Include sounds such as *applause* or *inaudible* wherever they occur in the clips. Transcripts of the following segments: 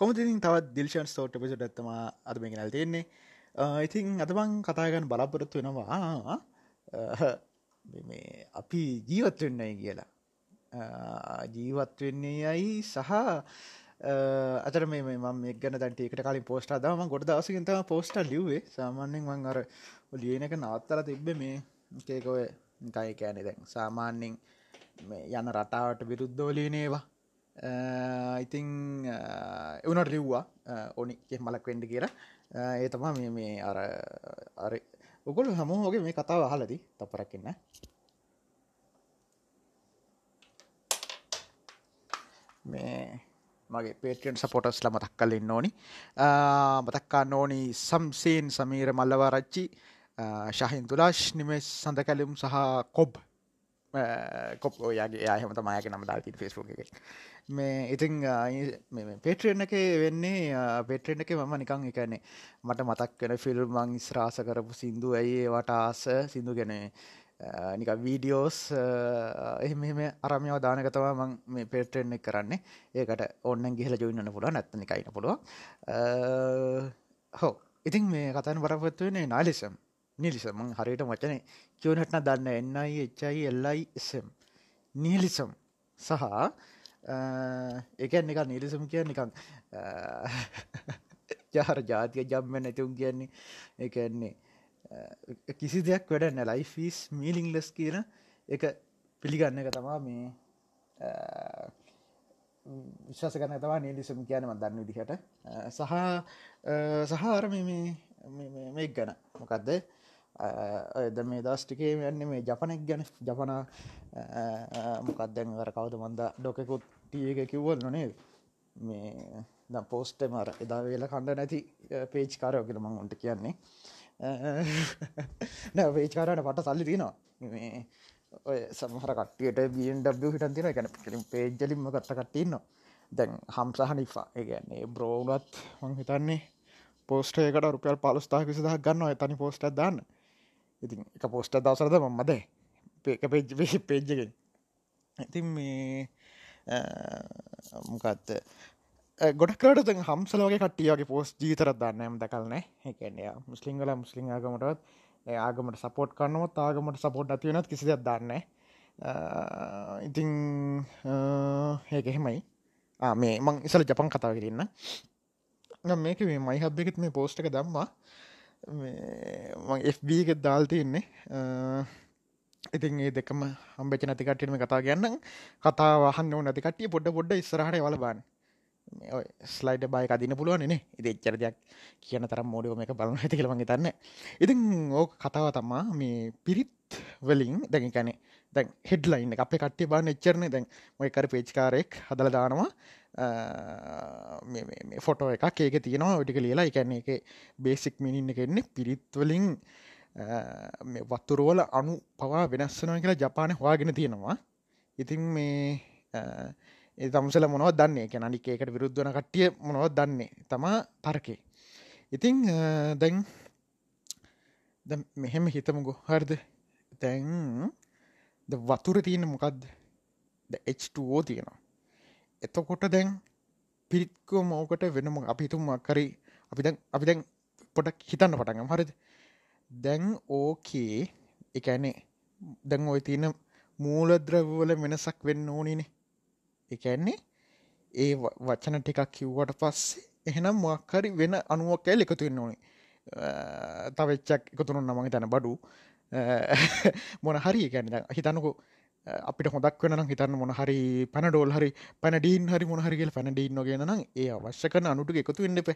කොමතින් තවත් දිල්ෂන් ස්තෝට් පිසට ඇත්තම අද මේ නැල් තියෙන්නේ. ඉතින් අදබං කතාගන්න බලාපොරොත්තු වෙනවා. මේ අපි ජීවත් වෙන්නයි කියලා. ජීවත් වෙන්නේ යයි සහ අතර මේ මම ගැන දැන්ට එකට කලින් පෝස්ට දම ගොඩ දසකින්තම පෝස්ට ලිවේ සාමාන්‍යෙන් මං අර ලියනක නවත්තර තිබ්බ මේ කේකොය කයි කෑනෙ දැන් සාමාන්‍යෙන් යන රටාවට විරුද්ධෝලීනේවා Uh, ඉතිං එවනට uh, ලිව්වා uh, ඕනි මලක් වෙන්ඩ කියලා. ඒ තමා මේ මේ අර අර උගොල් හමෝගේ මේ කතාව අහලදී තපරක්කන්න මේ මගේ පේටියන් සපොටස්ල මතක් කලින් ඕනි. මතක්කාන්න ඕනි සම්සේන් සමීර මල්ලවාරච්චි ශහින් තුලාශ් නිමේ සඳ කැලුම් සහ කොබ්. කොප් ඔයාගේ යාහමත මයක නම දාති ෆෙස්බුක් එක. මේ ඉතිං පේට්‍රෙන් එක වෙන්නේ පේට්‍රෙන් එක මම නිකං එකන්නේ මට මතක් වෙන ෆිල්මං ස්රාස කරපු සිින්දු ඇයි වට ආස? සිින්දු ගැනේ නික වීඩියෝස් එහෙම අරමයව දානකතවා මං මේ පේට්‍රෙන් එක කරන්නේ. ඒකට ඔන්න ගිහල ජොයින්න පුළ නැත්තන එකයින පුළුව හෝ ඉතින් මේ කතන් බරපත්ව වෙන්නේ නාලිසම් නිලිසම හරියට මචන කියවනටන දන්න එන්නයි එච්චයි එල්ලයි එසම්. නීලිසම් සහ එකන් එක නිලිසම් කිය නිකං ජහර ජාතිය ජම්ම නැතිවුම් කියන්නේ එකන්නේ කිසි දෙයක් වැඩන්න ලයිෆිස් මීලිංලස් කියන එක පිළිගන්න එක තමා මේ විශ්වාස කරන තවා නිලිසම කියනම දන්න විදිහට. සහ සහර මේ ගැන. මොකක්ද ද මේ දස්ටිකේ යන්න මේ ජපනෙක් ගැන. ජපන මොකක්දැන් වර කවද මන්ද ඩොකෙකුත් තිය එක කිව්වල් නොනේ මේ ද පෝස්ට මර එදා වේල කණ්ඩ නැති පේච් කාරයෝ කියල මං ඔොන්ට කියන්නේ. නෑ වේචකාරට පට සල්ලි තිනවා මේ ඔය සමහර කටියට බව හිටන් තින ගැන පිලින් පේජලින්ම කත්ත කටතින්නවා දැන් හම්සාහ නිෆා. ඒගැන්නේ බ්‍රෝනත් මං හිතන්නේ පෝස්ටේකට රුපියල් පලස්ථා කිසිදහ ගන්න තනි පෝස්ට දන්න. ඉතින් එක පෝස්ට දවසරද මද. පේක පේජ් පේජ්ජගෙන් ඉතින් මේ මොකත්ත ගොඩක්කට හම්සලෝගේ කටියගේ පෝස් ජීතරත් දන්නයම් දකල්න එකන්නේ මුස්ලිංගල මුස්ලිං ආගමටත් ආගමට සපෝට් කන්නවත් ආගමට සපෝට් ඇතිවෙනත් කිසිදයක් දන්න ඉතිං ඒක එහෙමයි. මේ මං ඉසල ජපන් කතාව කරන්න මේක මේ මයි හබ්බෙකෙත් මේ පෝස්්ට එක දම්මා. FB එක දාල් තියන්නේ. ඉතින් ඒ දෙකම හම්බච නැතිකටම කතා ගන්න කතා වහන්න නැතිකටිය පොඩ පොඩ්ඩ ඉස්රහට වලබන්න ස්ලයිඩ බයි අදින පුළුවන් නේ. ඉති එච්චර දෙයක් කියන තරම් මෝඩියෝ එක බලන ඇති කියලමගේ තන්න ඉතින් ඕක කතාව තමා මේ පිරිත් වලින් දැන් කැනෙ දැන් හෙඩ්ලයින්න අප කට්ටේ බාන එච්චරන. දැන් මොයකර පේච්කාරෙක් හදල දානවා. ෆොටෝ එකක් ඒක තියෙනවා. ඔටික ලියලා එකන්නේ එක බේසික් මිනින්න කෙන්නේ පිරිත්වලින් වත්තුරුවල අනු පවා වෙනස්සනව කියලා ජපානය හවාගෙන තියෙනවා. ඉතින් මේ ඒ තමසල මොනවත් දන්නේ? එක අනික එකට විරුද්ධවන කට්ටිය මොනවත් දන්නේ? තමා තර්කේ. ඉතිං දැන් මෙහෙම හිතමුගු හර්ද? තැන් ද වතුර තියෙන මොකක්ද H2O තියෙනවා. එතකොට දැන් පිරිත්කෝ මෝකට වෙනම අපිතුම කරි අපි දැන් අපි දැන් පොටක් හිතන්න පටගම් හරිද? දැන් ඕකේ එකනේ දැන් ඔය තියෙන මූලද්‍රවල වෙනසක් වෙන්න ඕනිනේ. එකන්නේ ඒ වචන ටිකක් කිව්වට පස්සේ එහෙනම් මොක්හරි වෙන අනුවක් ඇල් එකතුවෙන්න ඕනේ. තවෙච්චක් එකතුරුන් නමගේ තැන බඩු. මොන හරි ගැන හිතන්නකු අපිට හොදක් වෙන හිතන්න මොන හරි පනඩෝල් හරි පැනඩීන් හරි මොහරිගල් පැනඩීන් නොගෙන නම් ඒ අවශ්‍ය කන අනුට එකතු වෙන්න එප.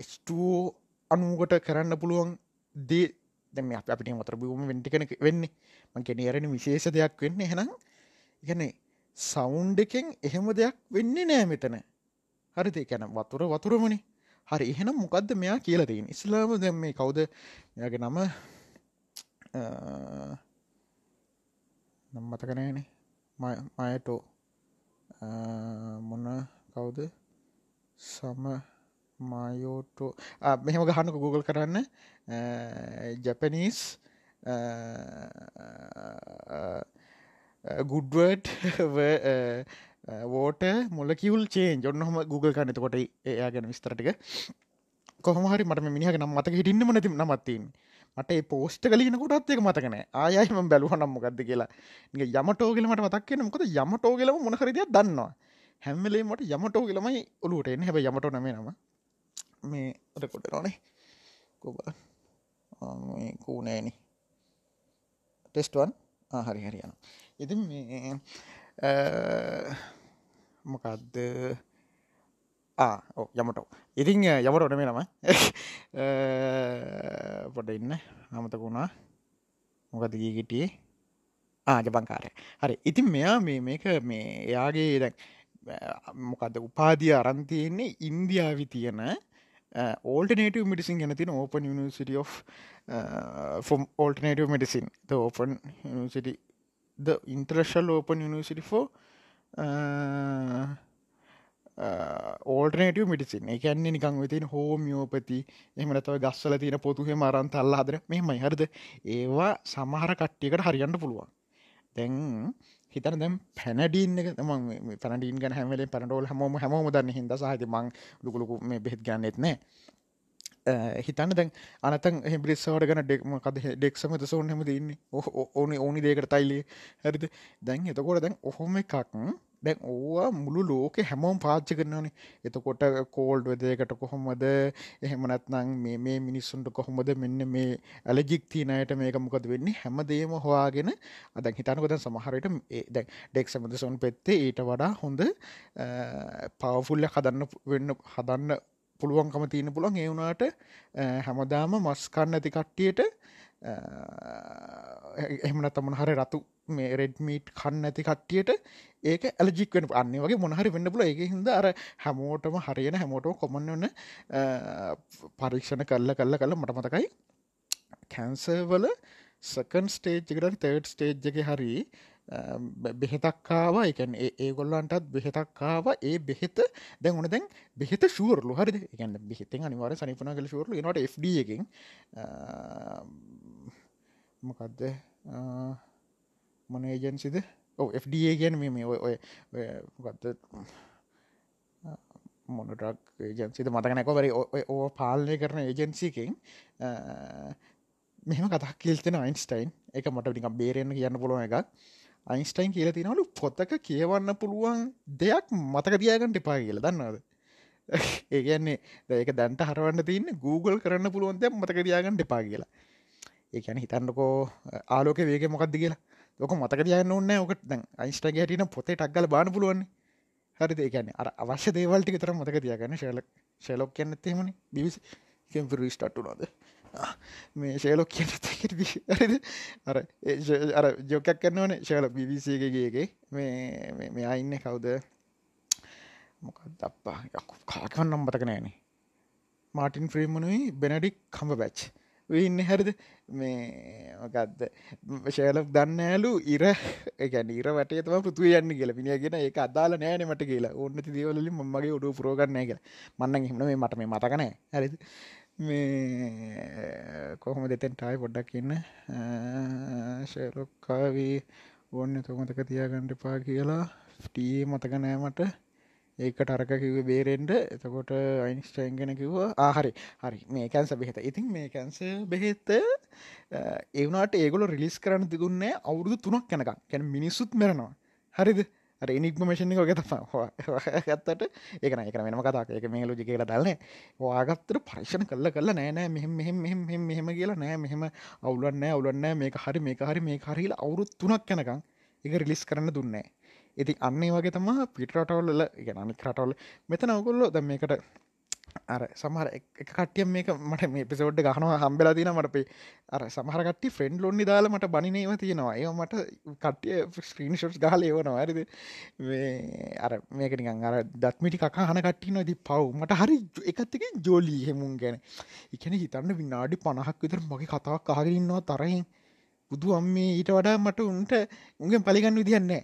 ස්ටෝ අනුකට කරන්න පුළුවන් දේ දැම අපිට මතර බූම වෙන්ටිකන වෙන්නේ මං කෙනරෙන විශේෂ දෙයක් වෙන්න හෙනම් ගැන සවුන්් එකෙන් එහෙම දෙයක් වෙන්නේ නෑ මෙතන. හරිද? කැන වතුර වතුරමනි. හරි එහෙනම් මොකක්ද මෙයා කියලතින් ඉස්ලාම දැම් මේ කවුද? මෙයාගේ නම නම් මතකනෑනේ මයටෝ. මොන්න කවුද? සම මයෝටෝ. මෙහෙම ගහන්නක Google කරන්න. ජැපනීස් ගුඩ්වඩ් වෝට මොලකිවල් චේන් ඔන්නහම Google කන්නත කොට එයා ගැන විස්තරටික කොහමහරි මට මිනිහ නම් මතක හිටින්න මනති නමත්තින් මට පෝස්ට කලන කොටත් එක මතකන ආයම බැලුව නම්මකක්ද කියලා. යමටෝගලමට මතක්කන මොකද යමටෝගලම මොනහරිදයක් දන්නවා. හැම්මලේ මට යමටෝගලමයි ඔලුට එන්න. හැබ යමට නම නම. මේ රකොට නොනේ කොබ කූනෑනි ටෙස්ටවන් හරි හරි යන ඉති මේ මොකක්ද යමටෝ ඉතිං යමටෝට මේ නම පොඩ ඉන්න. අමතකුණා මොකද ගීගිටියේ ආජපංකාරය හරි. ඉතින් මෙයා මේ මේක මේ එයාගේ දැන් මොකද උපාදිය අරන්තියන්නේ ඉන්දියාවි තියෙන ඕල්ටනේටව මිටිසින් ගැන තින open university of from alternative medicine the open university the international open university for alternative medicine එකන්නේ නිකං වෙතින් හෝමියෝපති එමනතව ගස්සල තියෙන පොතුහෙ මරන් තල්ලා හදර මෙමයි හරද? ඒවා සමහර කට්ටියකට හරියන්න පුළුවන්. දැන් හිතන දැම් පැනඩීන් එක තම පැනඩීන් ගන හැමලේ පැනඩෝල් හමෝම හැමෝම දන්න හිද සහති මං ලුකුලුකු මේ බෙහෙත් ගන්නෙත් නෑ. හිතන්න දැන් අනතන් හෙබිරිස්සවට ගන ඩෙක්මකද ඩෙක්සමත සෝන් හෙම දන්නේ ඕන ඕනි දේකට තයිලේ හැරිද? දැන් එතකොට දැන් ඔහොම එකක් දැන් ඕවා මුළු ලෝක හැමෝම් පාච්ච කරනවනේ. එතකොට කෝල්ඩ් වෙදයකට කොහොමද? එහෙම නැත්නම් මේ මේ මිනිස්සුන්ට කොහොමද මෙන්න මේ ඇලජික් තියනයට මේක මොකද වෙන්නේ? හැම දේම හොයාගෙන අදැන් හිතනකොද සමහරයට දැන් ඩෙක් සමදසොන් පෙත්තේ ඊට වඩා හොඳ පවෆුල්ල හදන්න වෙන්න හදන්න පුළුවන්කම තියෙන පුළුවන්. ඒ වුණාට හැමදාම මස්කන්න ඇති කට්ටියට එහමන තමන හර රතු මේ රෙඩ්මීට් කන්න ඇති කට්ටියට ඒක ඇලජික් වෙන අන්න වගේ මොනහරි වෙන්න පුල එක හිද අර හැමෝටම හරියන හැමෝටම කොමන්න වන්න පරීක්ෂණ කරල කල්ල කල මට මතකයි කැන්සර්වල සකන් ස්ටේජ් එකට තර්ඩ් ස්ටේජ් එක හරි බෙහෙතක්කාව එකන් ඒගොල්ලන්ටත් බෙහෙතක්කාව ඒ බෙහෙත දැන් ඕන දැන් බෙහෙත ශූරලු හරි එකන්න බෙහෙතෙන් අනිවාර සනිපන කල ශූරලු නට FD එකින් මොකක්ද මොන ඒජන්සිද ඕ FD ගැන මේ ඔය ඔය මොකක්ද මොනටක් ඒජන්සිද මතකනැකොවරි ඕ පාලනය කරන ඒජන්සිකින් මෙහම කතක් කිල්තෙන අයින්ස්ටයින් එක මට ටිකක් බේරෙන්න්න කියන්න පුළුව එකක්. අයින්ස්ටයින් කියල තිනවලු පොතක කියවන්න පුළුවන් දෙයක් මතක තියාගන්නට එපා කියල. දන්නවද? ඒගන්නේ ඒක දැන්ට හරවන්න තින්න Google කරන්න පුළුවන් දෙයක් මතක තියාගන්නට එපා කියලා. ඒකැන හිතන්නකෝ ආලෝක වේක මොකක්ද කියලා. ලොක මතක තියන්න ඕන්න ඕකට දැන් අයිස්ටගේ හටින පොතේ ටක්ගල බාන පුළුවන් හරි ඒකැන අර අවශ්‍ය දේවල්ටි තර මතක තියගන්න. ශල ශලොක් කියන්න තේමන බිවිසි කෙම්පිරි ස්ටට්ටුනොද මේ ශේලොක් කියන්න *laughs* හරිද? අර අර ජොකක් කන්නවන ශල බිවිසේගේගේ මේ මෙයා ඉන්න කවුද? මොකක් දප්පා කාකවන්නම් මතක නෑනේ මාටින් ෆ්‍රීමනුයි බෙනඩික් කම්බ බැච් ඉන්න හැරිද? මේ මොකක්ද ශෑලක් දන්න ඇලු ඉර. එකැන ඉර වටේ තම පෘතුව යන්න කියල. පිනිියගෙන ඒ අදාල නෑනමට කියලා. ඔන්න දේවලින් මගේ උඩු පුරෝගන්න කියල. මන්න හිම මේ මට මේ මතකනෑ හැරිද? මේ කොහොම දෙතෙන් ටයි පොඩ්ඩක් ඉන්න? ශලොක්කාවී ඔන්න තොමතක තියාගණ්ඩ පා කියලා. ටී මතක නෑමට ඒකට අරක කිව බේරෙන්ඩ එතකොට අයින්ස්ටයින් ගෙන කිව්වා ආහරි හරි මේ කැන්ස බෙහෙත. ඉතින් මේ කැන්ස බෙහෙත්ත ඒවනට ඒගොල රිලිස් කරන්න තිගුන්නේ අවුරුදු තුනක් කැනක කැන මිනිස්සුත් මෙරනවා. හරිද? ඉනික්මේෂණ ක ත ගත්තට ඒක එක වෙනම කතා එක මේ ලෝජි කියලා දල්න වාගත්තර පරික්ෂණ කල්ල කල්ල නෑනෑ මෙහෙම මෙහෙම මෙහෙම මෙහෙම කියලා නෑ මෙහෙම අවුලන්න අවුලන්න මේක හරි මේක හරි මේ හරිලා අවුරුත් තුනක් යනකං එක රිලිස් කරන්න දුන්නේ ඉති අන්නේ වගේ තම පිටරටවල්ල ගැන අනික් රටවල් මෙතන ඔගොල්ලො ද මේකට අර සමහර එක කටිය මේක මට මේ පිසෝඩ් ගහනවා හම්බෙලා තින මට පේ අර සමහරකට ෆ්‍රෙන්ඩ් ලොන්නි දාලා මට බනිනේව තියෙනවා. ඒ මට කටිය ස්ක්‍රීන් ෂොට් ගහල ඒවනවා ඇරිද අර මේක නිකන් අර දත්මිටි කකා හන කට්ටින ති පව් මට හරි එකත් එක ජෝලී හෙමුන් ගැන. එකන හිතන්න විනාඩි පණහක් විතර මගේ කතාවක් අහගරන්නවා තරහින්. බුදු අම්මේ ඊට වඩා මට උන්ට උන්ගෙන් පලිගන්න විදින්නේ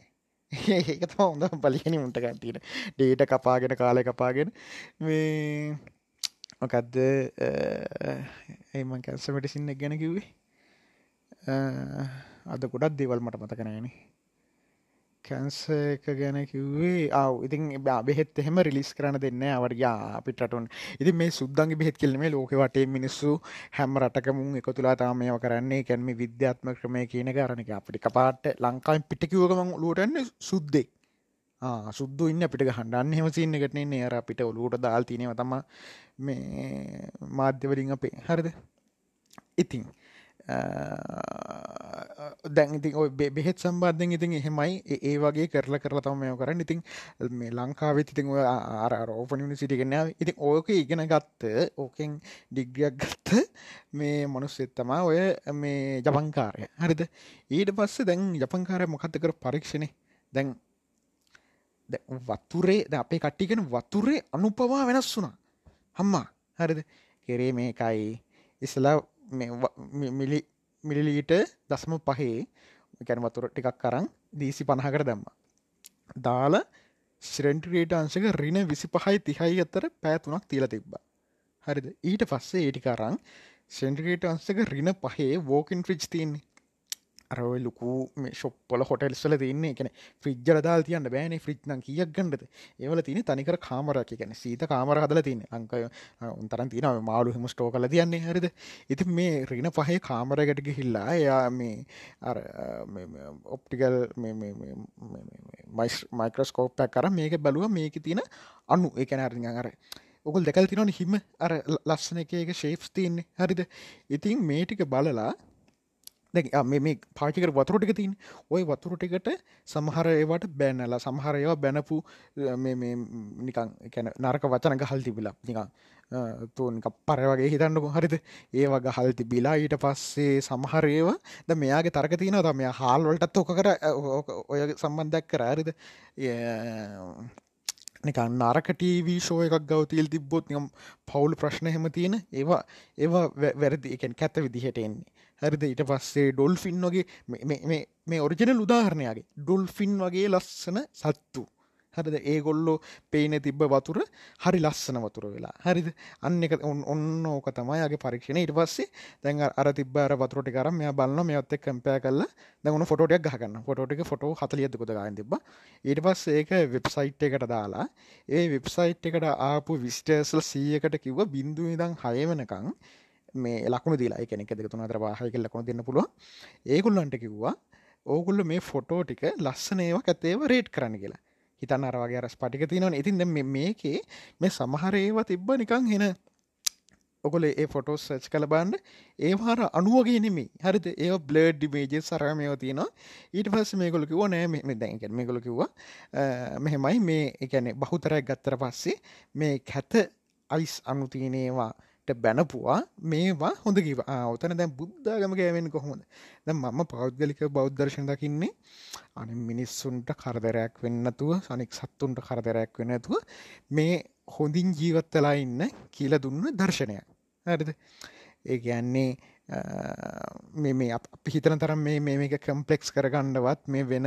*laughs* ඒක තම හොඳ පලිගෙන උන්ට කටීට ඩේට කපාගෙන කාලය කපාගෙන. මේ මොකක්ද ඒම කැන්ස මටිසින්න ගැන කිව්වේ. අද ගොඩක් දේවල් මට මතකනෑනේ කැන්ස එක ගැන කිව්වේ. ආව ඉතින් බෙහෙත් එහෙම රිලිස් කරන දෙන්න අවරයා අපිටටුන් ඉති මේ සුද්දන්ගේ බෙහෙත් කෙල්ීම ලෝක වටේ මිනිස්සු හැම රටකමුන් එක තුලා තාමයව කරන්නේ. කැන්ම විද්‍යාත්ම ක්‍රමය කියන කාරණක අපිටි කපාට ලංකායින් පිටකිවගමන් ලුවටන්න සුද්දෙක්. සුද්දු ඉන්න අපිට හන්ඩන්න හෙමසින්න එකටනේ නේර අපිට ඔලුවට දාල් තිනව තම මේ මාධ්‍යවලින් අපේ. හරිද? ඉතින් දැන් ඉතින් ඔය බෙහෙත් සම්බන්ධයෙන් ඉතින් එහෙමයි ඒ වගේ කරලා කරලා තමයි මේක කරන්නේ. ඉතින් මේ ලංකාවෙත් ඉතින් ඔය අර අර ඕපන් යුනිවර්සිටි එකේ නෑ. ඉතින් ඕක ඉගෙන ගත්ත ඕකෙන් ඩිග්‍රියක් ගත්ත මේ මිනිස්සෙක් තමයි ඔය මේ ජපන්කාරය. හරිද? ඊට පස්සේ දැන් ජපන්කාරය මොකද්ද කර පරීක්ෂණේ? දැන් වතුරේ ද අපේ කට්ටිගෙන වතුරේ අනුපවා වෙනස් වුණා හම්මා හරිද කෙරේ මේකයි ඉස්සලා මිලි මිලිලීට දස්ම පහේ කැන වතුර ටිකක් කරං දීසි පණහකට දැම්ම. දාල ශ්‍රෙන්ට්‍රේට අංශක රින විසි පහයි තිහයි අත්තර පෑතුනක් තිීල තිබ්බ. හරිද? ඊට පස්සේ ඒටිකරං සෙන්ට්‍රේට අංශක රින පහේ වෝකින් ෆ්‍රිච් තින්නේ අරව ලොකු මේ ශොප්පල හොටල්ස්වල තින්නේ එකන ෆ්‍රිජ්ජල දාල් තියන්න බෑන ෆ්‍රිච්්න කියක් ගන්නද? ඒවල තින තනිකර කාමරක් ගැන සීත කාමර හදල තින අංකය උන්තරන් තින මාලු හිම ස්ටෝ කල තියන්නේ. හරිද? ඉති මේ රින පහේ කාමරගටක හිල්ලා එයා මේ අර ඔප්ටිකල් මයික්‍රස්කෝප්පයක් කර මේක බැලුව. මේක තියෙන අනු එකන අරි අර ඔකුල් දෙකල් තිනවන හිම අර ලස්සන එක එක ශේප්ස් තියන්නේ. හරිද? ඉතින් මේටික බලලා මේ පාචිකර වතුරටික තින් ඔය වතුරටිකට සමහර ඒවට බැන්නල සමහරයවා බැනපු නිකං එකැන නරක වචන ගහල් තිබිලා. නිකං තුනික පර වගේ හිතන්නක. හරිද? ඒවා ගහල් තිබිලා ඊට පස්සේ සමහරේවා ද මෙයාගේ තරක තියන තම. හාල්වලටත් ඕක කර ඔය සම්බන්ධයක් කර. ඇරිද නිකන් නරක ටීවී ෂෝ එකක් ගවතිල් තිබ්බොත් නිකම් පවුල් ප්‍රශ්න හෙම තියෙන ඒවා ඒවා වැරදි. එකෙන් කැත විදිහට එන්නේ. හරිද? ඊට පස්සේ ඩොල්ෆින් වගේ මේ ඔරිජිනල් උදාහරණයාගේ ඩොල්ෆින් වගේ ලස්සන සත්තු. හරිද? ඒගොල්ලෝ පේන තිබ්බ වතුර හරි ලස්සන වතුර වෙලා. හරිද? අන්න එක ඔන්න ඕක තමයිගේ පරීක්ෂණ ඉට පස්සේ දැන් අර තිබ්බර වතුරටි කරම මෙයා බලන්න මෙත් එක් කම්පය කල්ල දැවුණු ෆොටෝටයක් ගහන්න ෆොටෝටික ෆොටෝ හතලියදකොද ගන්න තිබ ඊට පස් ඒක වෙබ්සයිට් එකට දාලා ඒ වෙබ්සයිට් එකට ආපු විස්ටර්සල් සීයකට කිව්ව බින්දු ඉදං හයවනකං මේ ලකුණු දීලා. කෙනෙ දෙක තුන අතර වාහයක ලකුණු දෙන්න පුළුව ඒකුල්ලන්ට කිව්වා ඕගුල්ල මේ ෆොටෝ ටික ලස්සන ඒවා ඇතේව රේට් කරන්න කියලා. හිතන්න අර වගේ අර ස්පටික තියෙනවන. ඉතින් දැන් මේකේ මේ සමහර ඒවා තිබ්බ නිකන් හෙන ඔකොල ඒ ෆොටෝස් සච් කළ බන්න ඒවාර අනුවගේ නෙමේ හරිද? ඒ බ්ලඩ් ඩිමේජ සරමයෝ තියෙනවා. ඊට පස්ස මේකොල කිව නෑ මේ දැන්ක මේකොල කිව්වා මෙහෙමයි. මේ එකැනෙ බහුතරයක් ගත්තර පස්සේ මේ කැත අයිස් අනුතියනේවා බැනපුවා මේවා හොඳ කිව ඔතන දැන් බුද්ධාගම ගෑවෙන් කොහොමද? දැ මම පෞද්ගලික බෞද්ධර්ශන දකින්නේ අනි මිනිස්සුන්ට කරදරයක් වෙන්නතුව සනික් සත්තුන්ට කරදරයක් වෙනතුව මේ හොඳින් ජීවත්තලා ඉන්න කියල දුන්න දර්ශනයක්. හරිද? ඒ ගැන්නේ මේ අප හිතන තරම් මේ මේක කම්පලෙක්ස් කරගණ්ඩවත් මේ වෙන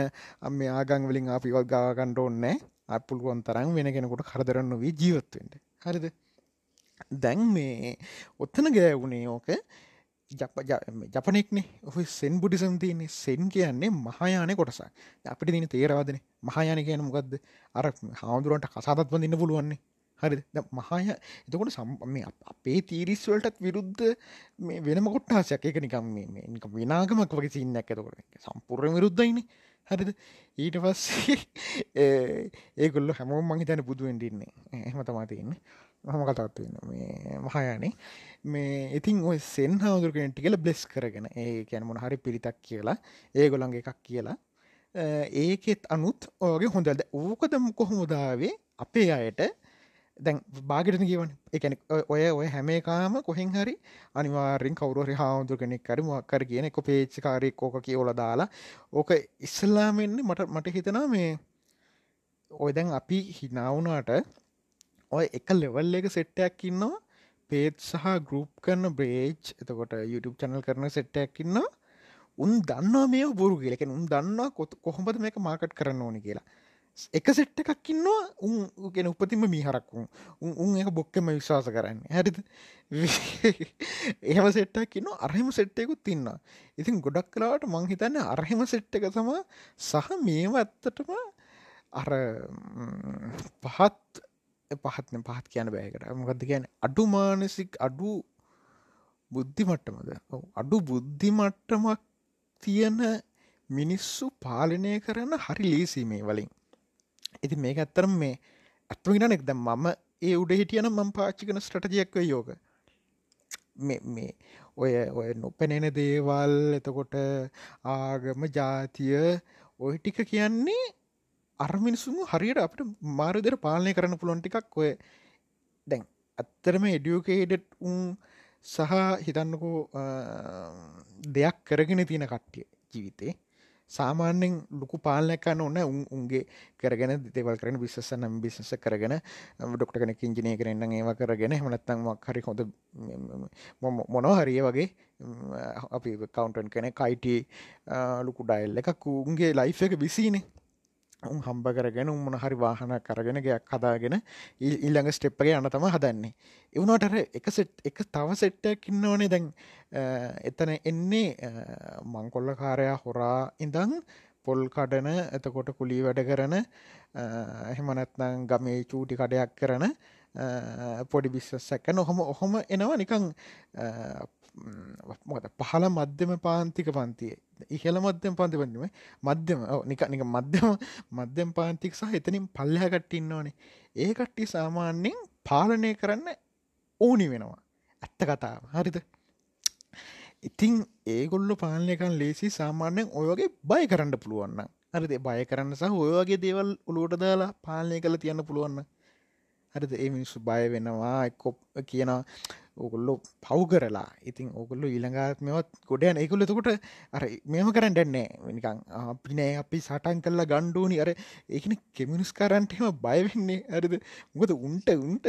මේ ආගං වලින් අපිවත් ගාගණ්ඩ ඕන්නෑ අපපුළුවන් තරම් වෙන කෙනකොට කරදරන්න වී ජීවත්වෙන්ට හරිද? දැන් මේ ඔත්තන ගෑවුණේ ඕක ජපනෙක්නේ. ඔහ සෙන් බුඩිසම් තියන්නේ. සෙන් කියන්නේ මහායානය කොටසක්. අපිට දින තේරවාදන. මහායාන කියන මොකක්ද අර හාමුදුරුවන්ට කසාතත් වඳන්න පුළුවන්නේ. හරි මහාය එතකොට සම් අපේ තීරිස්වලටත් විරුද්ධ මේ වෙනම කොට්ටාසයක් එක නිකම් මේ විනාගමක් වගේ සින්නක් ඇතකොට සම්පූර්ණ විරුද්ධයින හරිද? ඊට පස්සේ *laughs* ඒගොල්ල හැමෝම් මහිතන බුදුුවෙන්ඩින්නේ එහම තමා තියන්නේ. හම කතාත්වන්න මේ මහයානේ. මේ ඉතින් ඔය සෙන් හාමුදුරගෙන් ටිකල බ්ලෙස් කරගෙන ඒ කැනමුණ හරි පිරිතක් කියලා ඒගොළන්ගේ එකක් කියලා ඒකෙත් අනුත් ඕගේ හොඳද ඕකදම කොහොමුදාවේ අපේ අයට දැන් බාගටන කියවන එකන ඔය ඔය හැමේකාම කොහෙන් හරි අනිවාරෙන් කවරුහරි හාමුදුර කෙනෙක් කරි මොක්කර කියන එක පේච්චිකාරයෙක් ඕක කියෝල දාලා ඕක ඉස්සල්ලාමෙන්න්න මට මට හිතනා මේ ඔය දැන් අපි හිනාවුනාට ඔය එක ලෙවල් එක සෙට්ටයක් ඉන්නවා. පේත් සහ ගරුප් කරන බ්‍රේජ් එතකොට YouTube චැනල් කරන සෙට්ටයක් ඉන්නවා. උන් දන්නවා මේ බොරු කියලක උන් දන්නවා කොත් කොහොමද මේක මාකට් කරන්න ඕනි කියලා. එක සෙට්ට එකක් ඉන්නවා. උන් ගෙන උපතිම මීහරක්වුම් උන්. එක බොක්කම විශ්වාස කරන්න. හැරිද? *laughs* එහෙම සෙට්ටක් ඉන්න අරහෙම සෙට්ටයකුත් ඉන්න ඉතින් ගොඩක් කලාවට මංහිතන්න අරහෙම සෙට්ට එක සම සහ මේම ඇත්තටම අර පහත් පහත්න පහත් කියන බෑකට මොකක්ද කියන අඩු මානසික් අඩු බුද්ධි මට්ටමද? අඩු බුද්ධි මට්ටමක් තියෙන මිනිස්සු පාලනය කරන්න හරි ලීසීමේ වලින්. ඉති මේක ඇත්තරම් මේ ඇත්මගෙනනෙක් ද මම ඒ උඩ හිටියන මං පාච්චිකන ස්ටටජයක්ව යෝග මේ ඔය ඔය නොපැනෙන දේවල් එතකොට ආගම ජාතිය ඔය ටික කියන්නේ අර්මිනිසුම හරියට අපට මාරදර පාලනය කරන්න පුළොන් ටිකක් ඔය දැන් ඇත්තරම එඩියෝකේඩට් උන් සහ හිතන්නකෝ දෙයක් කරගෙන තියෙන කට්ටිය ජීවිතේ. සාමාන්‍යෙන් ලොකු පාලනැකන්න ඔන්න උන් උන්ගේ කරගෙන දෙවල් කරන බිස්සස නම් බිසස කරගෙන ඩොක්ට කෙන ඉංජිනය කරන්න ඒවා කරගෙන හමනත්තන් හරි හොඳ මොනෝ හරිය වගේ අපි කවන්ටන් කෙන කයිට ලොකු ඩයිල් එකක් උන්ගේ ලයිෆ් එක විසිනේ. උන් හම්බ කරගෙන උම්මන හරි වාහන කරගෙන ගයක් හදාගෙන ඉල්ළඟ ස්ටෙප්පගේ යන තම හදන්නේ. එවුණටර එක සෙට් එක තව සෙට්ටයක් ඉන්න ඕනේ. දැන් එතන එන්නේ මංකොල්ල කාරයා හොරා ඉඳං පොල් කඩන එතකොට කුලී වැඩ කරන එහෙමනැත්නං ගමේ චූටි කඩයක් කරන පොඩි බිස්සස් සැක නොහොම ඔහොම එනවා. නිකං මොකද පහළ මධ්‍යම පාන්තික පන්තිය. ඉහළ මධ්‍යම පන්ති පන්තිම මධ්‍යම නික නික මධ්‍යම මධ්‍යම පාන්තික සහ එතනින් පල්ලහ කට්ටින්න ඕනේ ඒ කට්ටි සාමාන්‍යයෙන් පාලනය කරන්න ඕනි වෙනවා. ඇත්ත කතාව. හරිද? ඉතිං ඒගොල්ල පාලනයකන් ලේසි සාමාන්‍යයෙන් ඔයගේ බය කරන්න පුළුවන්න හරිද? බය කරන්න සහ ඔයගේ දේවල් උළුවට දාලා පාලනය කළ තියන්න පුළුවන්න හරිද? ඒ මිනිස්සු බය වෙනවා එක්කොප් කියනවා ඕගොල්ලො පව් කරලා. ඉතින් ඕගොල්ලු ඊළඟාත්මවත් ගොඩයන. ඒකුල තකොට අර මෙම කරන්න ඩැන්නේ නිකං අපිනෑ අපි සටන් කල්ලා ගණ්ඩෝනි අර ඒකන කෙමිනිස් කරන්ටම බයවෙන්නේ හරිද? මොකද උන්ට උන්ට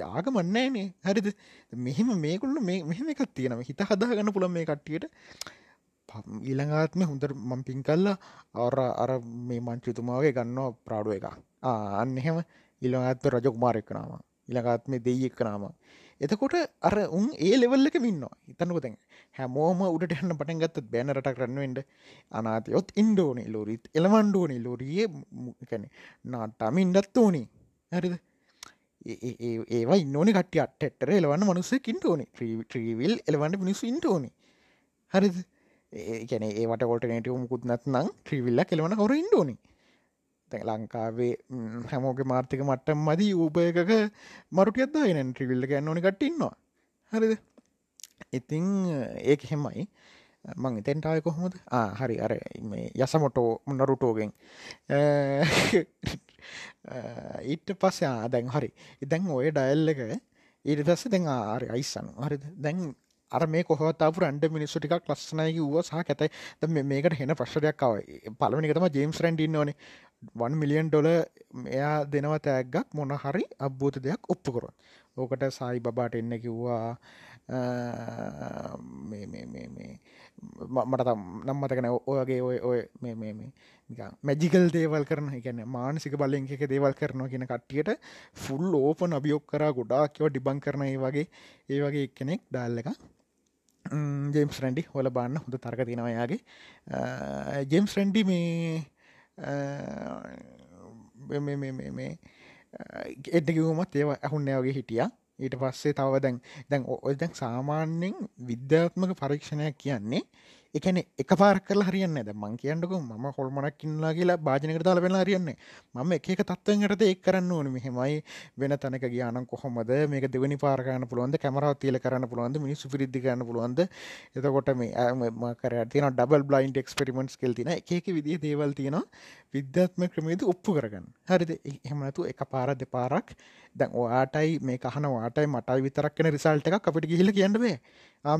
ජාගමන්නෑනේ හරිද? මෙහෙම මේකුල්ල මේ මෙහෙම එකක් තියෙනම හිත හදාගන්න පුළන් මේ කට්ටියට. ඊළඟාත්ම හොඳර මං පින් කල්ලා අර අර මේ මංචිතුමාගේ ගන්නවා ප්‍රාඩුව එක අන්න එහෙම. ඉළඟත්ව රජකුමාරෙක්කනාම ඉළඟාත්මේ දෙයි එක්කනාම එතකොට අර උන් ඒ ලෙවල්ලක මින්නවා හිතන්නක තැන් හැමෝම උඩට හන්න පටන් ගත්තත් බෑනරට කරන්නවෙන්ට අනාතයොත් ඉන්ඩෝනි ලෝරීත් එළවන්ඩෝනි ලෝරියේ කැන නාටාමින්ඩත් ඕනි. හරිද? ඒවා ඉන්නෝනි කටිය අට්ටර එලවන්න මනුස්සේ ඉන්ටෝනි ත්‍රීවිල් එලවන්න මිනිසු ඉන්ටෝනි හරිද? ඒැන ඒවට කොට නටව මුකුත් නත්නම් ත්‍රීවිල්ල කෙලවන හොර ඉන්ඩෝනිි තැ ලංකාවේ හැමෝගේ මාර්ථික මට්ටම් මදී. උපයකක මරුටියත් දායනන් ට්‍රිවිල්ල ගන්න ඕනි කටඉන්නවා හරිද? ඉතිං ඒක හෙමයි මං එතෙන්ටාය කොහොමද? හරි. අර යසමොටෝ නරුටෝගෙන්. ඊට පස්ස දැන් හරි. ඉදැන් ඔය ඩයිල් එක ඊට පස්ස දැන් ආරි අයිස්සන්න හරිද? දැන් අර මේ කොහතාපු රන්ඩ මිනිස්සු ටිකක් ලස්සනයි වුව සහ ඇතයි මේකට හෙන ප්‍රශ්ටයක්කාව පලවනිකතම ජේම්ස් රැන්ඩින්න ඕනේ. වන් මිලියන් ඩොල එයා දෙනව තෑග්ගක් මොන හරි අබ්බූත දෙයක් ඔප්පු කරොත් ඕකට සයි බබාට එන්න කිව්වා. මට නම්මතකන ඔයගේ ඔය ඔය මේ මැජිකල් දේවල් කරන ගැන මානසික බලෙන් එක දේවල් කරනවා කියෙන කට්ටියට ෆුල් ඕපන් අභියොක් කරා ගොඩා කියව ඩිබං කරන ඒ වගේ ඒ වගේ කෙනෙක් ඩාල්ල එක ජේම්ස් රැන්ඩි හොල බාන්න හොඳ තර්ක තිනවයාගේ ජේම්ස් රැන්ඩි මේ මේ එඩ්ඩකිවුමත් ඒව ඇහුන්න වගේ හිටිය. ඊට පස්සේ තව දැන් දැන් ඔය දැන් සාමාන්‍යෙන් විද්‍යාත්මක පරීක්ෂණයක් කියන්නේ එකන එක පාර කල හරියන්න ද මං කියන්නක ම හොල්මනක් කින්ලා කියලා භාජනකට දාල වෙලා හරියන්නේ මම එක තත්වයන්ට ඒ කරන්න ඕන. මෙහෙමයි වෙන තැනක ගියාන කොහොමද? මේක දෙවනි පාරගන්න පුළුවන්ද? කැමරව තියල කරන්න පුළුවන්ද? මිනිස්සු පිරිදි කරන්න පුළුවන්ද? එතකොට මේ මකර තින ඩබල් බ්ලයින්් එක්ස්පෙරිමෙන්ට් කෙල් තින එක විදිහ දේවල් තියෙනවා. විද්‍යාත්ම ක්‍රමේද ඔප්පු කරගන්න. හරිද? එහෙමනතු එක පාර දෙපාරක් දැන් ඔයාටයි මේ කහන වාටයි මටයි විතරක්න රිසල්ට එකක් අපිට ගිහිල කියන්නවේ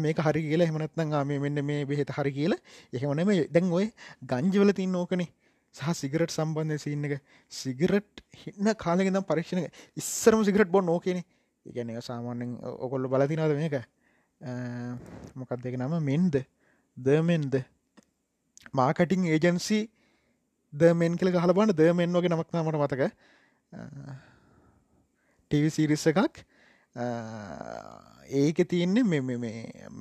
මේක හරි කියලා. හෙමනත්නම් ආම මෙන්න මේ බෙහෙත හරි කියලා. එහෙමනම දැන් ඔය ගංජවල තින්න ඕකනේ. සහ සිගරට් සම්බන්ධය සින්න එක. සිගරට් හින්න කාලගෙනම් පරීක්ෂණ ඉස්සරම සිගරට් බොන් ඕකනේ. ඉගැන සාමාන්‍යෙන් ඔකොල්ල බලතිනාද මේක? මොකක් දෙක නම? මෙන්ද. දමෙන්ද මාකටිං ඒජන්සි දමෙන් කියල ගහලබන්න දමෙන් වගේ නමක් නමට මතක ටවිසිරිස්ස එකක්. ඒක තියන්නේ මෙ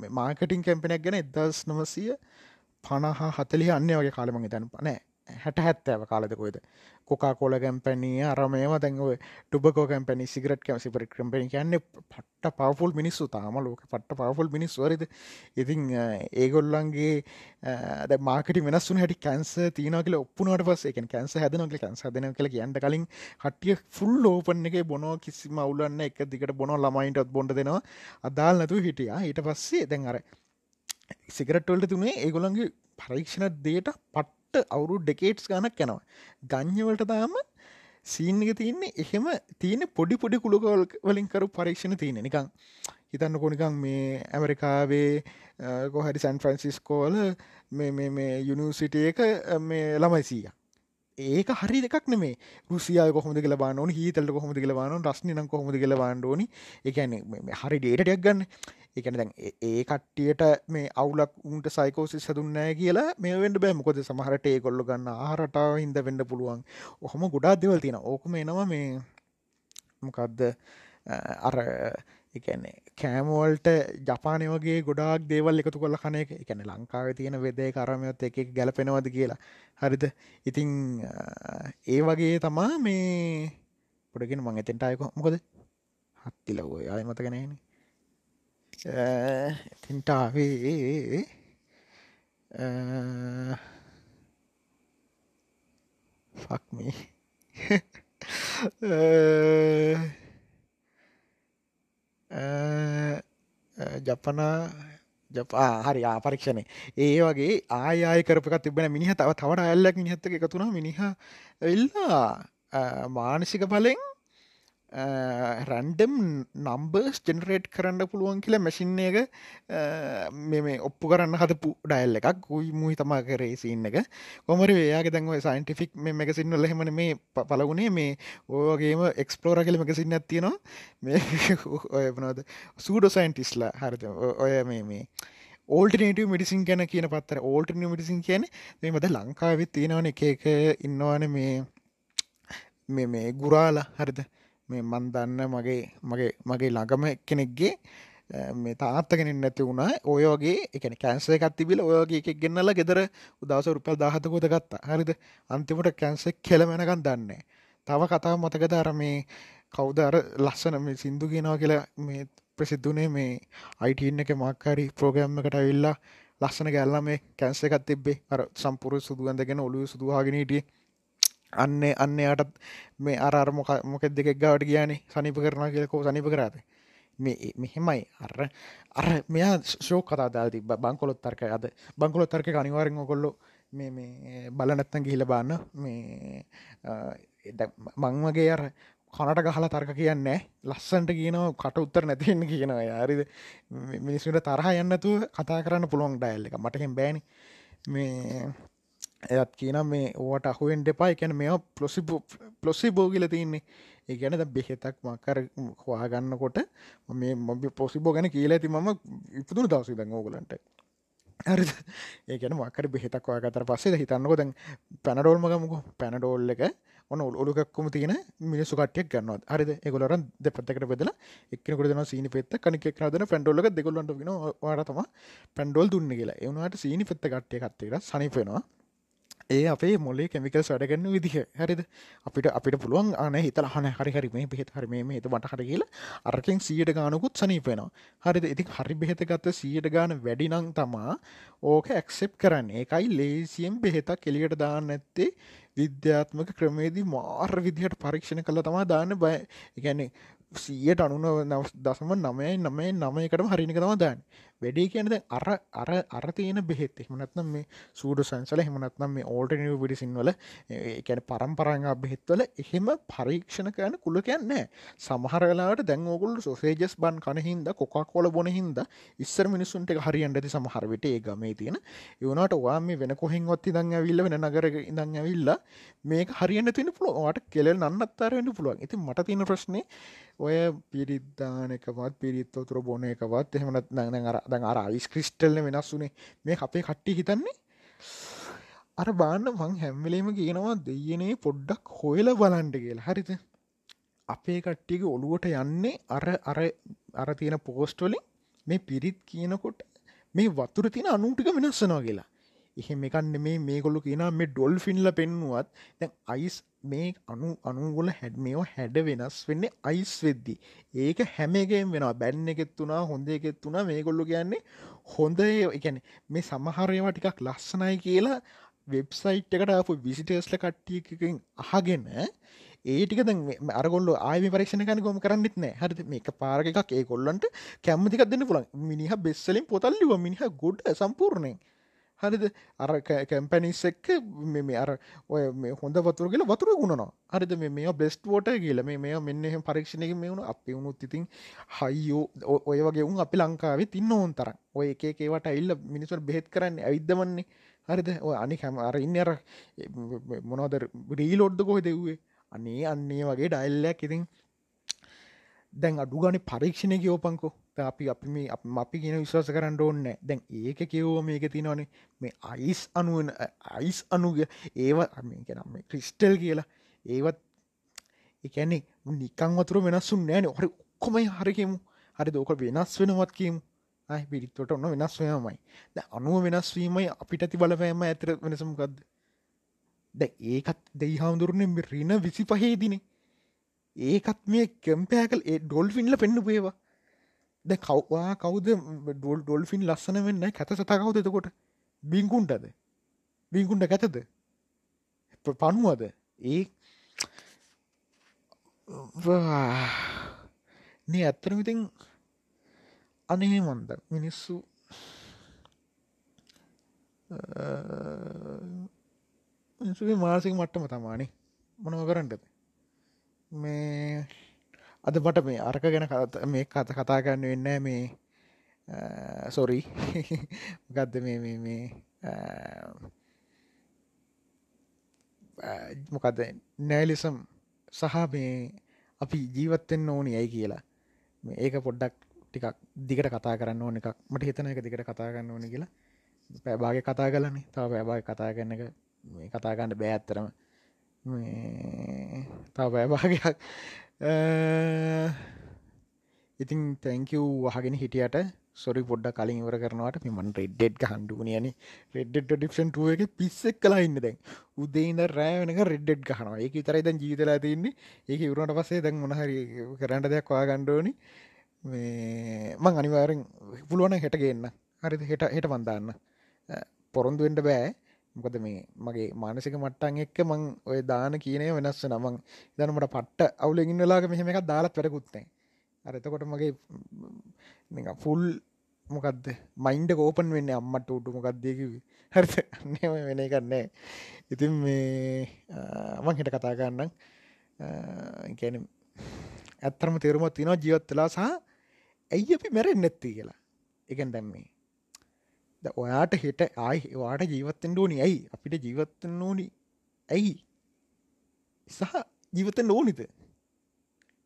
මාකටින් කැම්පෙනක් ගැන එදස් නවසය පණහා හතලි අන්න වගේ කාලමගේ තැන පනෑ හැට හැත්තෑව කාලදකොයිද කොකා කොල කැම්පැනී අරමේම දැන්ව ටුබකෝ කැම්පැනි සිගරට කැම සිපරි කම්පැනි කියන්නේ පට්ට පවෆුල් මිනිස්සු තාම ලෝක. පට්ට පවෆුල් මිනිස් වරද ඉතින් ඒගොල්ලන්ගේ ද මාකට වෙනස්සු හැටි කැන්ස තියනකල ඔප්පුනට පස එක කැන්ස හැදනක කැන්ස හදන කළ කියන්න කලින් හටිය ෆුල් ලෝපන් එක බොනෝ කිසි මවුලන්න එක දිකට බොනො ළමයින්ටත් බොඩ දෙනවා. අදාල් නැතු හිටිය. ඊට පස්සේ දැන් අර සිගරට්වල්ට තුනේ ඒගොළන්ගේ පරීක්ෂණ දේට පට් අවුරු ඩෙකේට්ස් ගනක් යනවා. ගං්‍යවලට තාම සීන්ක තියන්නේ එහෙම තියෙන පොඩි පොඩි කුළුකවල් වලින්කරු පරීක්ෂණ තියෙන නිකං හිතන්න කොනිකං මේ ඇමරිකාවේ කොහරි සැන් ෆ්‍රන්සිස්කෝල මේ යුනිසිටිය එක මේ ළමයිසීය ඒක හරි දෙකක් නෙමේ. රුසියා කොහොමද කියල බාන ඕන හිතල්ට කොහොමද කියල බාන රස්්න කොහොමද කියල බාන්න ඕනි. එකන හරි ඩේටයක් ගන්න. එකන දැන් ඒ කට්ටියට මේ අවුලක් උන්ට සයිකෝසි සදුන්නෑ කියලා මේ වෙන්ඩ බෑ. මොකොද සමහරට ඒ කොල්ල ගන්න ආහරටාව හිද වෙන්න පුළුවන්. ඔහොම ගොඩා දෙවල් තියෙන ඕකම එනවා මේ මොකක්ද අර එකන්නේ කෑමවල්ට ජපානය වගේ ගොඩාක් දේවල් එකතු කොල්ල කන එක. එකන ලංකාව තියෙන වෙදේ කරමයොත් එක ගැලපෙනවද කියලා. හරිද? ඉතිං ඒ වගේ තමා මේ පොඩගෙන මං එතෙන්ට අයකො මොකද? හත්තිලවෝ අය මතගෙනන එතෙන්ටාවේ ෆක්මී *laughs* ජපනා ජපා හරි ආපරීක්ෂණය ඒ වගේ ආය කරපක තිබෙන මිනිහ තව තවට අල්ලක් මිනිහත්තක එකතුනා මිනිහ එල්ලා මානසික බලෙන් රැන්ඩම් නම්බර්ස් ජෙනරේට් කරන්න පුළුවන් කියලා මැසින් එක මෙ ඔප්පු කරන්න හතපු ඩයිල් එකක්. ගුයි මුයි තමා කරේ සින්න එක. කොමර ඒයාගේ දැන්ව සයින්ටිෆික් මේ මැකසින්න ලහෙමන මේ පලගුණේ මේ ඕගේම එක්ස්පලෝර කල මැකසින්න ඇත්තිනවා මේ ඔයනද සූඩෝ සයින්ටිස්ලා හරිත ඔය මේ මේ ඕල්ටනේටව මිටිසින් ගැන කියන පත්තර ඕල්ටන මිටිසින් කියන මේ මද ලංකාවිත් තියෙනවන එක එක ඉන්නවාන මේ මේ ගුරාලා හරිද? මේ මන් දන්න මගේ මගේ මගේ ළඟම කෙනෙක්ගේ මේ තාත්තගෙනින් නැති වුණා. ඔයගේ එකන කැන්ස එකත් තිබිල ඔයගේ එකක් ගෙන්නල ගෙදර උදස රුපල් දාහතකොද ගත්තා. හරිද? අන්තිමට කැන්සෙක් කෙලමෙනකන් දන්නේ තව කතාව මතකද? අර මේ කවුද? අර ලස්සන මේ සිින්දු කියෙනවා කියලා මේ ප්‍රසිද්ධනේ මේ අයිටන්න එක මක්කාරි ප්‍රෝග්‍රම්ම එකට විල්ලා ලස්සන ගැල්ලා මේ කැන්ස එකත් තිබේ අර සම්පුර සුදුගන්දගෙන ඔලු සුදුවාගෙනටිය අන්න අන්න යටත් මේ අර මොක මොක දෙකක් ගවට කියනේ සනිප කරන කියලකෝ සනිප කරාද? මේ මෙහෙමයි. අර අර මෙයා ශෝ කතා දාල් තිබ බංකොලොත් තර්ක අද. බංකොලොත් තර්ක අනිවාරෙන් ඔකොල්ලො මේ මේ බලනැත්තන් ගිහිල බාන්න. මේ මං වගේ අර කනට ගහලා තර්ක කියන්නේ ලස්සන්ට කියනව කට උත්තර නැතිවෙන්න කියනවා. යාරිද මිනිස්සුට තරහ යන්නතු කතා කරන්න පුළුවන් ඩයිල්ල එක. මටහෙන් බෑනි. මේ එයත් කියන මේ ඕට අහුවෙන් දෙපා එකැන මෙ පලොසි පලොස්සි බෝගිල තින්නේ ඒ ගැන ද බෙහෙතක් මකර හවාගන්නකොට මේ මොබ පොසිබෝ ගැන කියලා ඇති මම ඉපදුන දවසි දැන් ඕගලන්ට. හරි. ඒකන මකර බෙහෙතක් වාගතර පස්සේ හිතන්නක දැන් පැනඩෝල්මගමුකු පැනඩෝල් එක ඔන්න ඔලුකක්කුම තියෙන මිනිස්සු කටයක් ගන්නවත් හරිද? එගොලරන් දෙපත්තකට බෙදල එක්නකට දෙන සීනි පෙත්ත කනික නදන පැන්ඩෝල්ලක දෙගොල්ලන්ට ගෙන වාරතම පැන්ඩෝල් දුන්න කියලා. එවනට සීනි පෙත්ත කට්ටය කත්තේට සනිපෙනවා ඒ අපේ මොලේ කෙමිකල් වැඩගන්න විදිහ. හරිද? අපිට අපිට පුළුවන් අන හිතල හන හරි හරි මේ බෙහෙත් හරි මේ හිත මට හර කියල අරකින් සියට ගානකුත් සනීපෙනවා හරිද? ඉතින් හරි බෙහෙත ගත්ත සියට ගාන වැඩිනං තමා ඕක ඇක්සෙප් කරන්න. ඒකයි ලේසියෙන් බෙහෙතක් කෙලියට දාන්න ඇත්තේ විද්‍යාත්මක ක්‍රමේදී මාර් විදිහට පරීක්ෂණ කළ තමා දාන්න බය එකන්නේ සීයට අනුන දසම නමයි නමයි නමයකටම හරිනික තම දාන්න. වැඩේ කියනද අර අර අර තියෙන බෙහෙත්. එහමනත්නම් මේ සූඩ සංසල හෙමනත්නම් මේ ඕල්ටනිව පිඩිසින්වල එකැන පරම්පරංග බෙහෙත්වල එහෙම පරීක්ෂණ කරන කුල කියන්නෑ සමහරලාට දැන් ඕකුල් සොසේජස් බන් කනහින්ද කොකා කොල බොන හින්ද ඉස්සර මිනිසුන්ට හරිියන්ට ඇති සමහරවිට ඒ ගමේ තියෙන. ඒවනට වා මේ වෙන කොහෙන් ඔත්ති දං ඇවිල්ල වෙන නගර ඉඳං ඇවිල්ලා මේක හරියන්න තින පුළුවට කෙල නන්නත්තරවෙන්න පුළුවන්. ඉති මට තියෙන ප්‍රශ්නය ඔය පිරිද්ධානකවත් පිරිත්වතුර බොන එකවත් එහෙමනත් නං අර දැන් අර අයිස් ක්‍රිස්ටල්ල වෙනස් වුනේ මේ අපේ කට්ටි හිතන්නේ? අර බාන්න මං හැම්වලේම කියනවා දෙයනේ පොඩ්ඩක් හොයල බලන්ඩ කියලා. හරිත අපේ කට්ටික ඔළුවට යන්නේ අර අර අර තියෙන පෝස්ටොලින් මේ පිරිත් කියනකොට මේ වතුර තියෙන අනුටික වෙනස්සනවා කියලා. එහෙම එකන්න මේ මේගොල්ලු කියන මේ ඩොල් ෆින්ල පෙන්නුවත් දැන් අයිස් මේ අනු අනුගොල හැඩ මේෝ හැඩ වෙනස් වෙන්නේ අයිස් වෙද්දි. ඒක හැමගේම් වෙනවා. බැන්න එකෙත් වුණා හොඳ එකෙත් වුණා මේ ගොල්ලු කියන්නේ හොඳ එකැන මේ සමහරයවා ටිකක් ලස්සනයි කියලා වෙබ්සයිට් එකට අප විසිටස්ල කට්ටියකින් අහගෙන ඒටික අරගොල්ල ආය පරක්ෂණ කන ගොම කරන්නෙත් නෑ හරි මේක පාරක එකක් ඒ කොල්ලන්ට කැම්මතිකක් දෙන්න පුළන් මිනිහ බෙස්සලින් පොතල්ලිව මිනිහ ගොඩ සම්පූර්ණයෙන්. හරිද? අර කැම්පැනිස් එක්ක මේ අර ඔය මේ හොඳ වතුර කියල වතුර ගුණනවා හරිද? මේ බෙස්ට ෝට කියල මේ මේ මෙන්න එහම පරීක්ෂණක මේ වුණු අපි වුණුත් ඉතින් හයියෝ ඔය වගේ උන් අපි ලංකාවේ තින්න ඕන් තර ඔය එකේවට ඉල්ල මිනිසුර බෙහෙත් කරන්න ඇවිද්ධමන්නේ හරිද? ඔය අනි හැම අර ඉන්න අර මොනවද? රීලෝඩ්ද කොහෙ දෙව්වේ අනේ අන්නේ වගේ ඩයිල්ලයක් ඉතින් දැන් අඩු ගනි පරීක්ෂණය කියෝපංකෝ අපි අපි මේ අපි කියන විශ්වාස කරන්න ඕන්න දැන් ඒක කිව්ව මේක තිනවනේ මේ අයිස් අනුවන අයිස් අනුග ඒව අමකනම් මේ ක්‍රිස්ටල් කියලා. ඒවත් එකන්නේ නිකං වතුර වෙනස්සුන් නෑන හරි ඔක්කොමයි හරිකෙමු හරි දෝක වෙනස් වෙනවත් කියමු. අයි පිරිත්වට ඔන්න වෙනස් වයමයි ද අනුව වෙනස්වීමයි අපිට ඇති බලපෑම ඇතර වෙනසමකක්ද දැ ඒකත් දෙයි හාමුදුරනෙ රින විසි පහේදිනේ ඒකත් මේ කැම්පෑකල් ඒ ඩොල්ෆින්ල පෙන්න්න පේවා ද කව්වා කවද ඩොල් ඩොල්ෆින් ලස්සන වෙන්න? කැත සතා කවුද එතකොට? බිංකුන්ටද බිංකුන්ට කැතද? පනුවද ඒ නේ ඇත්තරම ඉතින් අනේ මන්ද මිනිස්සු. මිනිසුගේ මාසික මට්ටම තමානේ මොනව කරන්නටද මේ අද මට මේ අරක ගැන මේ කත කතා කරන්න වෙන්න මේ සොරි *laughs* ගත්ද මේ මේ මේ මොකද නෑලිසම් සහ මේ අපි ජීවත්තෙන් ඕනි ඇයි කියලා. මේ ඒක පොඩ්ඩක් ටිකක් දිගට කතා කරන්න ඕන එකක්. මට හිතන එක දිගට කතා කරන්න ඕන කියලා. පැබාග කතා කලන්නේ තාව පැබාග කතා කරන එක මේ කතාගන්නට බෑ ඇත්තරම තව බෑභාගයක් *laughs* ඉතින් තැංකව් වහගෙන හිටියට. සොරි පොඩ්ඩ කලින් ඉවර කරනවට. මෙමන් රෙඩ්ඩෙඩ් හන්ඩුවනියන රෙඩ්ඩ ඩිප්ෂන් එක පිස්සෙක් කලා ඉන්න දැන්. උදේන්න රෑවනක රෙඩ්ඩෙඩ් ගහනවා. ඒක තරයි දැන් ජීතලා තින්නේ ඒක ඉවරට පස්සේ දැන් මොනහරි කරන්න දෙයක් වා ගණ්ඩෝනි මං අනිවාරෙන් පුළුවන හෙට ගන්න. හරි හෙට හෙට වන්දාන්න පොරොන්දුවෙන්ට බෑ. මොකද මේ මගේ මානසික මට්ටන් එක්ක මං ඔය දාන කියනය වෙනස්ස නමං දනමට පට්ට අවුලගින් වෙලාග මෙහෙම එකක් දාලත් වැරකුත්නෑ අරතකොට මගේ ෆුල් මොකක්ද මයින්ඩ කෝපන් වෙන්න අම්මට උටු මොකක්දයකිව හරි නම වෙන එකන්නේ ඉතින් මේ මං හිට කතා කරන්නම්. ගැන ඇත්තරම තේරුමත් තිනවා ජීවත්වෙලා සහ ඇයි අපි මැරෙන් නැත්ති කියලා. එකන් දැම්මේ ඔයාට හෙට ආයි වාට ජීවත්තෙන් ඕනි ඇයි? අපිට ජීවත්තෙන් ඕනි ඇයි? සහ ජීවතෙන් ඕනිත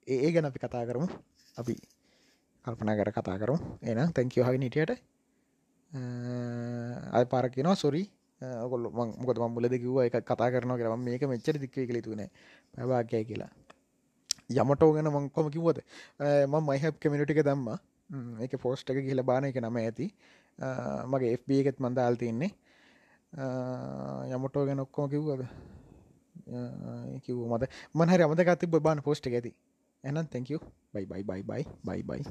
ඒ ගැන අපි කතා කරමු. අපි කල්පනා කර කතා කරු එන තැංකව හගෙන හිටියට. අය පාර කියෙනවා සොරි ගොල්ල මොකද මුල දෙකිව එක කතා කරන කරම මේක මෙච්චර දික්වේ කළ තුන පැවාගය කියලා. යමටෝ ගැන මංකොම කිව්වද? ම මයිහ කමිනිටික දම්ම. එක පෝස්්ට එක කියල බාන එක නම ඇති. මගේ FB එකෙත් මන්දාල් තින්නේ යමටෝ ගැන ඔක්කෝ කිව්වද? කිව් මද මහරි අමතකති බාන පෝස්්ට ඇති. එනම් තැංකව බයි බයි බයි බයි බයි බයි